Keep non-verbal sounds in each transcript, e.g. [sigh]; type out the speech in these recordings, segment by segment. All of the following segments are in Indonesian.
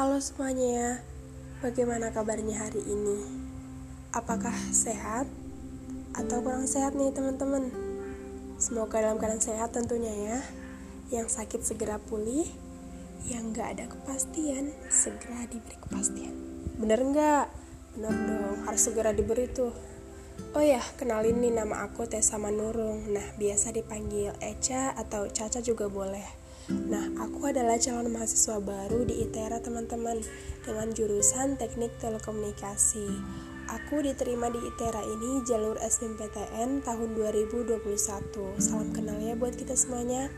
Halo semuanya, bagaimana kabarnya hari ini? Apakah sehat atau kurang sehat nih teman-teman? Semoga dalam keadaan sehat tentunya ya. Yang sakit segera pulih, yang gak ada kepastian segera diberi kepastian. Bener nggak? Bener dong, harus segera diberi tuh. Oh ya, kenalin nih nama aku Tessa Manurung. Nah, biasa dipanggil Eca atau Caca juga boleh. Nah, aku adalah calon mahasiswa baru di ITERA teman-teman dengan jurusan Teknik Telekomunikasi. Aku diterima di ITERA ini jalur SBMPTN tahun 2021. Salam kenal ya buat kita semuanya.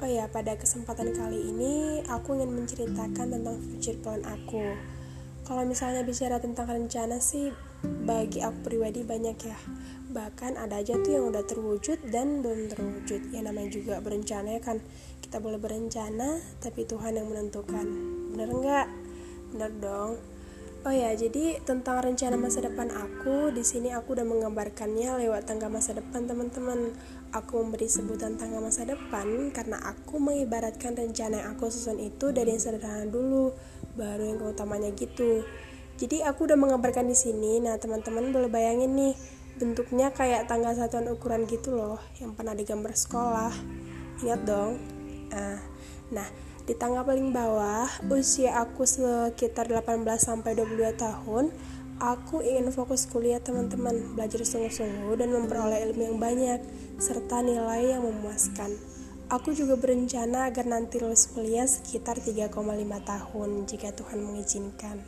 Oh ya, pada kesempatan kali ini aku ingin menceritakan tentang future plan aku. Kalau misalnya bicara tentang rencana sih bagi aku pribadi banyak ya. Bahkan ada aja tuh yang udah terwujud dan belum terwujud. Ya namanya juga berencana ya kan. Kita boleh berencana tapi Tuhan yang menentukan. Bener nggak? Bener dong. Oh ya jadi tentang rencana masa depan aku di sini aku udah menggambarkannya lewat tangga masa depan teman-teman. Aku memberi sebutan tangga masa depan karena aku mengibaratkan rencana yang aku susun itu dari yang sederhana dulu baru yang keutamanya gitu jadi aku udah mengabarkan di sini. Nah teman-teman boleh bayangin nih bentuknya kayak tangga satuan ukuran gitu loh yang pernah digambar sekolah. Ingat dong? Nah, nah di tangga paling bawah usia aku sekitar 18 sampai 22 tahun aku ingin fokus kuliah teman-teman. Belajar sungguh-sungguh dan memperoleh ilmu yang banyak serta nilai yang memuaskan Aku juga berencana agar nanti lulus kuliah sekitar 3,5 tahun jika Tuhan mengizinkan.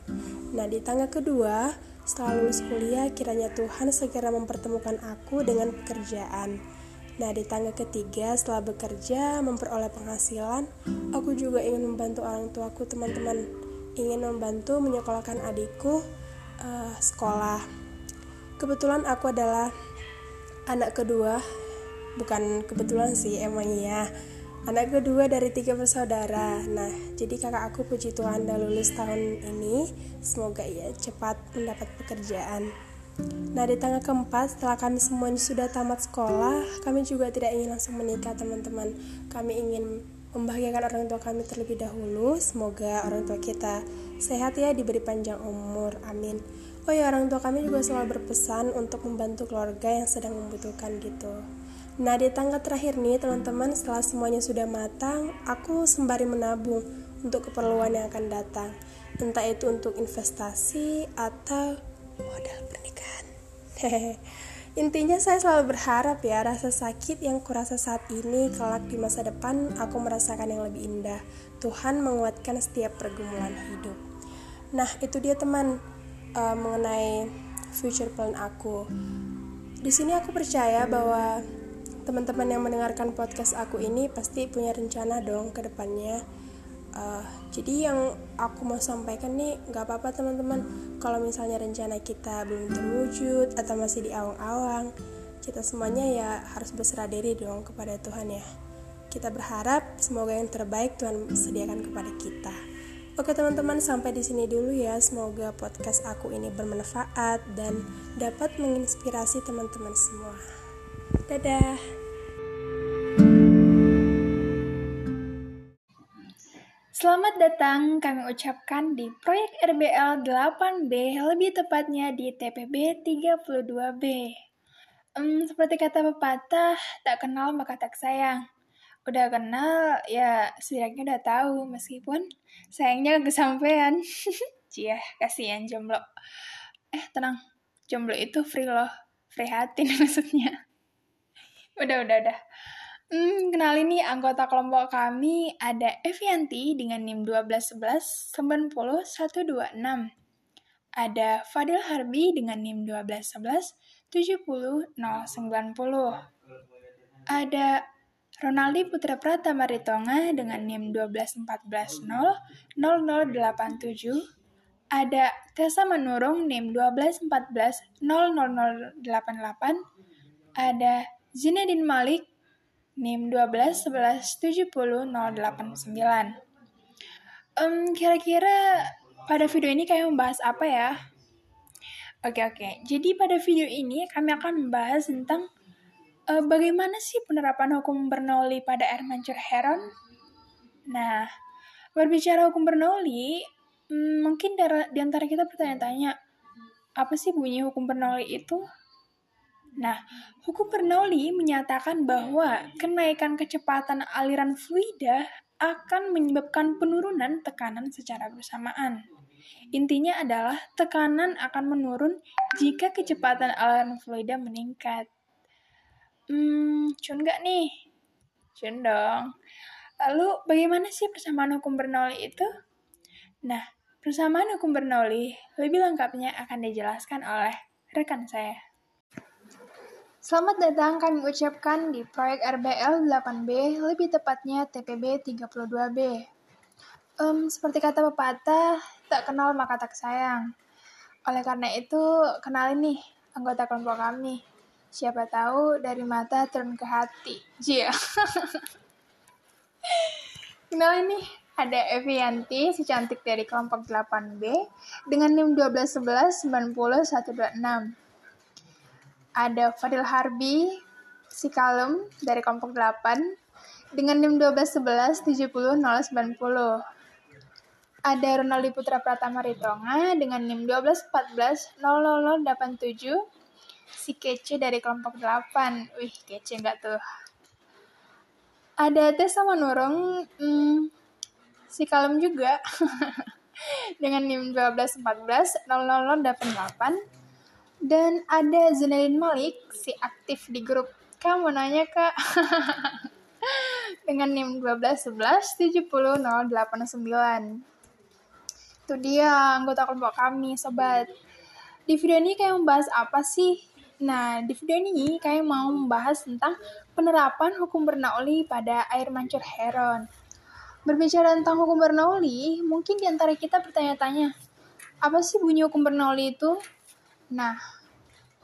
Nah, di tangga kedua, setelah lulus kuliah, kiranya Tuhan segera mempertemukan aku dengan pekerjaan. Nah, di tangga ketiga, setelah bekerja, memperoleh penghasilan, aku juga ingin membantu orang tuaku, teman-teman. Ingin membantu menyekolahkan adikku uh, sekolah. Kebetulan aku adalah anak kedua, bukan kebetulan sih, emang iya anak kedua dari tiga bersaudara. Nah, jadi kakak aku puji Tuhan udah lulus tahun ini. Semoga ia cepat mendapat pekerjaan. Nah, di tanggal keempat, setelah kami semuanya sudah tamat sekolah, kami juga tidak ingin langsung menikah, teman-teman. Kami ingin membahagiakan orang tua kami terlebih dahulu. Semoga orang tua kita sehat ya, diberi panjang umur. Amin. Oh ya, orang tua kami juga selalu berpesan untuk membantu keluarga yang sedang membutuhkan gitu. Nah, di tangga terakhir nih, teman-teman, setelah semuanya sudah matang, aku sembari menabung untuk keperluan yang akan datang. Entah itu untuk investasi atau modal pernikahan. [laughs] Intinya saya selalu berharap ya rasa sakit yang kurasa saat ini kelak di masa depan aku merasakan yang lebih indah. Tuhan menguatkan setiap pergumulan hidup. Nah itu dia teman uh, mengenai future plan aku. Di sini aku percaya bahwa teman-teman yang mendengarkan podcast aku ini pasti punya rencana dong ke depannya. Uh, jadi yang aku mau sampaikan nih nggak apa-apa teman-teman kalau misalnya rencana kita belum terwujud atau masih di awang-awang kita semuanya ya harus berserah diri dong kepada Tuhan ya kita berharap semoga yang terbaik Tuhan sediakan kepada kita Oke teman-teman sampai di sini dulu ya semoga podcast aku ini bermanfaat dan dapat menginspirasi teman-teman semua. Dadah. Selamat datang kami ucapkan di proyek RBL 8B, lebih tepatnya di TPB 32B. Um, seperti kata pepatah, tak kenal maka tak sayang. Udah kenal, ya setidaknya udah tahu, meskipun sayangnya kesampaian. [laughs] Cia, kasihan jomblo. Eh, tenang, jomblo itu free loh, free hati [laughs] maksudnya udah, udah, udah. Hmm, kenalin nih anggota kelompok kami ada Evianti dengan NIM 1211 90126. Ada Fadil Harbi dengan NIM 1211 70090. Ada Ronaldi Putra Pratama Ritonga dengan NIM 12140 0087. Ada Tessa Manurung NIM 1214 00088. Ada Zinedine Malik, NIM 12 11 70 089. Um, kira-kira pada video ini kami membahas apa ya? Oke oke, jadi pada video ini kami akan membahas tentang uh, bagaimana sih penerapan hukum Bernoulli pada air mancur heron. Nah, berbicara hukum Bernoulli, Hmm, mungkin di antara kita bertanya-tanya, apa sih bunyi hukum Bernoulli itu? Nah, hukum Bernoulli menyatakan bahwa kenaikan kecepatan aliran fluida akan menyebabkan penurunan tekanan secara bersamaan. Intinya adalah tekanan akan menurun jika kecepatan aliran fluida meningkat. Hmm, cun nggak nih? Cun dong. Lalu bagaimana sih persamaan hukum Bernoulli itu? Nah, persamaan hukum Bernoulli lebih lengkapnya akan dijelaskan oleh rekan saya. Selamat datang kami ucapkan di proyek RBL 8B, lebih tepatnya TPB 32B. Um, seperti kata pepatah, tak kenal maka tak sayang. Oleh karena itu, kenalin nih anggota kelompok kami. Siapa tahu dari mata turun ke hati. Jia. [laughs] Kenalin nih, ada Evianti, si cantik dari kelompok 8B, dengan NIM 1211 Ada Fadil Harbi, si kalem dari kelompok 8, dengan NIM 1211 Ada Ronaldi Putra Pratama Ritonga dengan NIM 1214 si kece dari kelompok 8. Wih, kece nggak tuh? ada tes sama Nurung hmm, si kalem juga [laughs] dengan NIM 1214 00088 dan ada Zunaidin Malik si aktif di grup. Kamu nanya kak? [laughs] Dengan NIM 1211 70089 itu dia anggota kelompok kami sobat. Di video ini kayak membahas apa sih? Nah, di video ini kami mau membahas tentang penerapan hukum Bernoulli pada air mancur heron. Berbicara tentang hukum Bernoulli, mungkin di antara kita bertanya-tanya, apa sih bunyi hukum Bernoulli itu? Nah,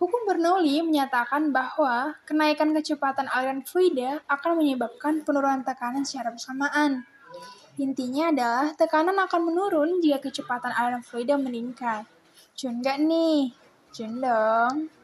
hukum Bernoulli menyatakan bahwa kenaikan kecepatan aliran fluida akan menyebabkan penurunan tekanan secara bersamaan. Intinya adalah tekanan akan menurun jika kecepatan aliran fluida meningkat. Jun nggak nih? Jun dong.